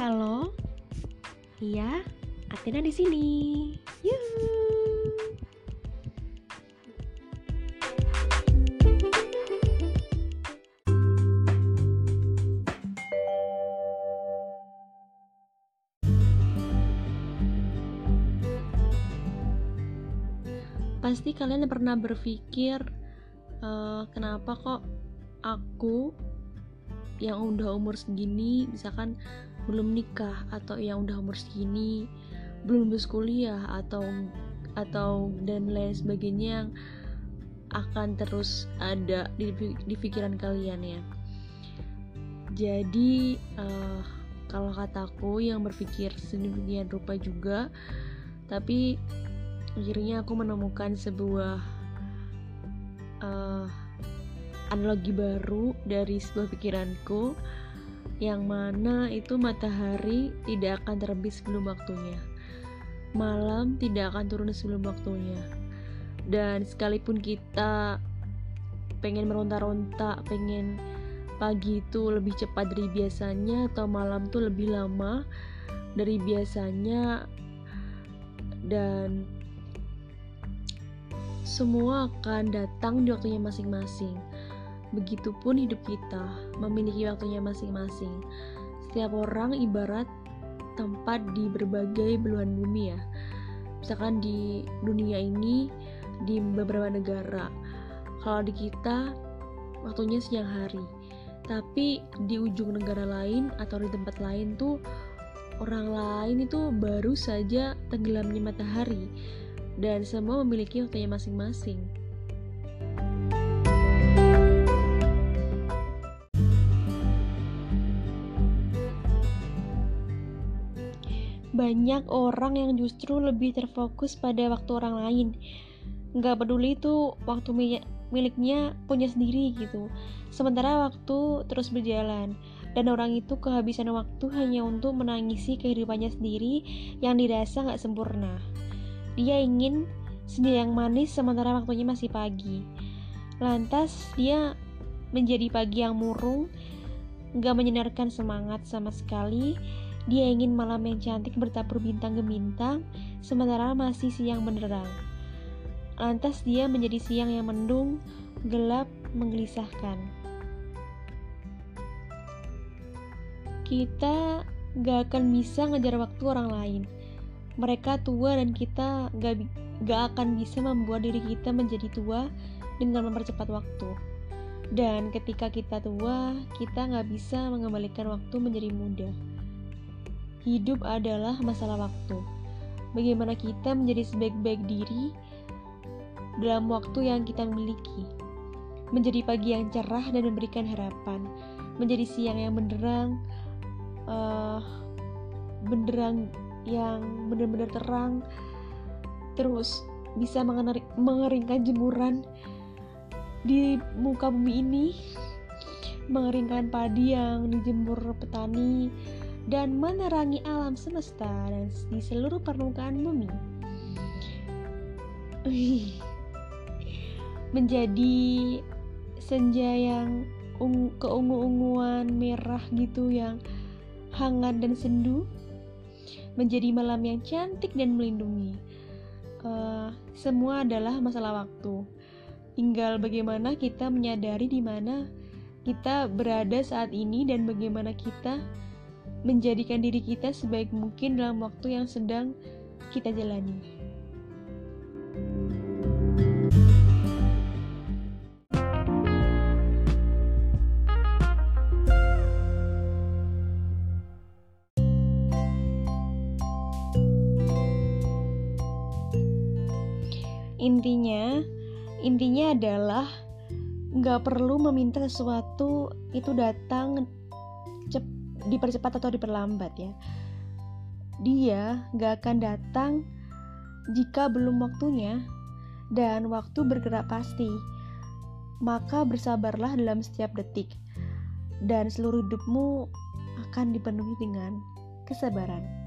Halo, iya, Athena di sini. Yuh. Pasti kalian pernah berpikir, uh, kenapa kok aku yang udah umur segini, misalkan belum nikah atau yang udah umur segini belum lulus kuliah atau atau dan lain sebagainya yang akan terus ada di, di pikiran kalian ya. Jadi uh, kalau kataku yang berpikir sedemikian rupa juga, tapi akhirnya aku menemukan sebuah uh, analogi baru dari sebuah pikiranku yang mana itu matahari tidak akan terbit sebelum waktunya. Malam tidak akan turun sebelum waktunya. Dan sekalipun kita pengen meronta-ronta, pengen pagi itu lebih cepat dari biasanya atau malam tuh lebih lama dari biasanya dan semua akan datang di waktunya masing-masing. Begitupun hidup kita memiliki waktunya masing-masing. Setiap orang ibarat tempat di berbagai belahan bumi ya. Misalkan di dunia ini di beberapa negara. Kalau di kita waktunya siang hari. Tapi di ujung negara lain atau di tempat lain tuh orang lain itu baru saja tenggelamnya matahari dan semua memiliki waktunya masing-masing. Banyak orang yang justru lebih terfokus pada waktu orang lain. Nggak peduli itu waktu miliknya punya sendiri gitu. Sementara waktu terus berjalan dan orang itu kehabisan waktu hanya untuk menangisi kehidupannya sendiri yang dirasa nggak sempurna. Dia ingin senja yang manis sementara waktunya masih pagi. Lantas dia menjadi pagi yang murung nggak menyinarkan semangat sama sekali dia ingin malam yang cantik bertabur bintang gemintang, sementara masih siang benderang. Lantas dia menjadi siang yang mendung, gelap, menggelisahkan. Kita gak akan bisa ngejar waktu orang lain. Mereka tua dan kita gak, gak akan bisa membuat diri kita menjadi tua dengan mempercepat waktu. Dan ketika kita tua, kita gak bisa mengembalikan waktu menjadi muda. Hidup adalah masalah waktu. Bagaimana kita menjadi sebaik-baik diri dalam waktu yang kita miliki. Menjadi pagi yang cerah dan memberikan harapan. Menjadi siang yang benderang, uh, benderang yang benar-benar terang. Terus bisa mengeringkan jemuran di muka bumi ini mengeringkan padi yang dijemur petani dan menerangi alam semesta dan di seluruh permukaan bumi. Menjadi senja yang keungu-unguan merah gitu yang hangat dan sendu menjadi malam yang cantik dan melindungi. Uh, semua adalah masalah waktu. Tinggal bagaimana kita menyadari di mana kita berada saat ini dan bagaimana kita menjadikan diri kita sebaik mungkin dalam waktu yang sedang kita jalani. Intinya, intinya adalah nggak perlu meminta sesuatu itu datang cepat dipercepat atau diperlambat ya dia gak akan datang jika belum waktunya dan waktu bergerak pasti maka bersabarlah dalam setiap detik dan seluruh hidupmu akan dipenuhi dengan kesabaran.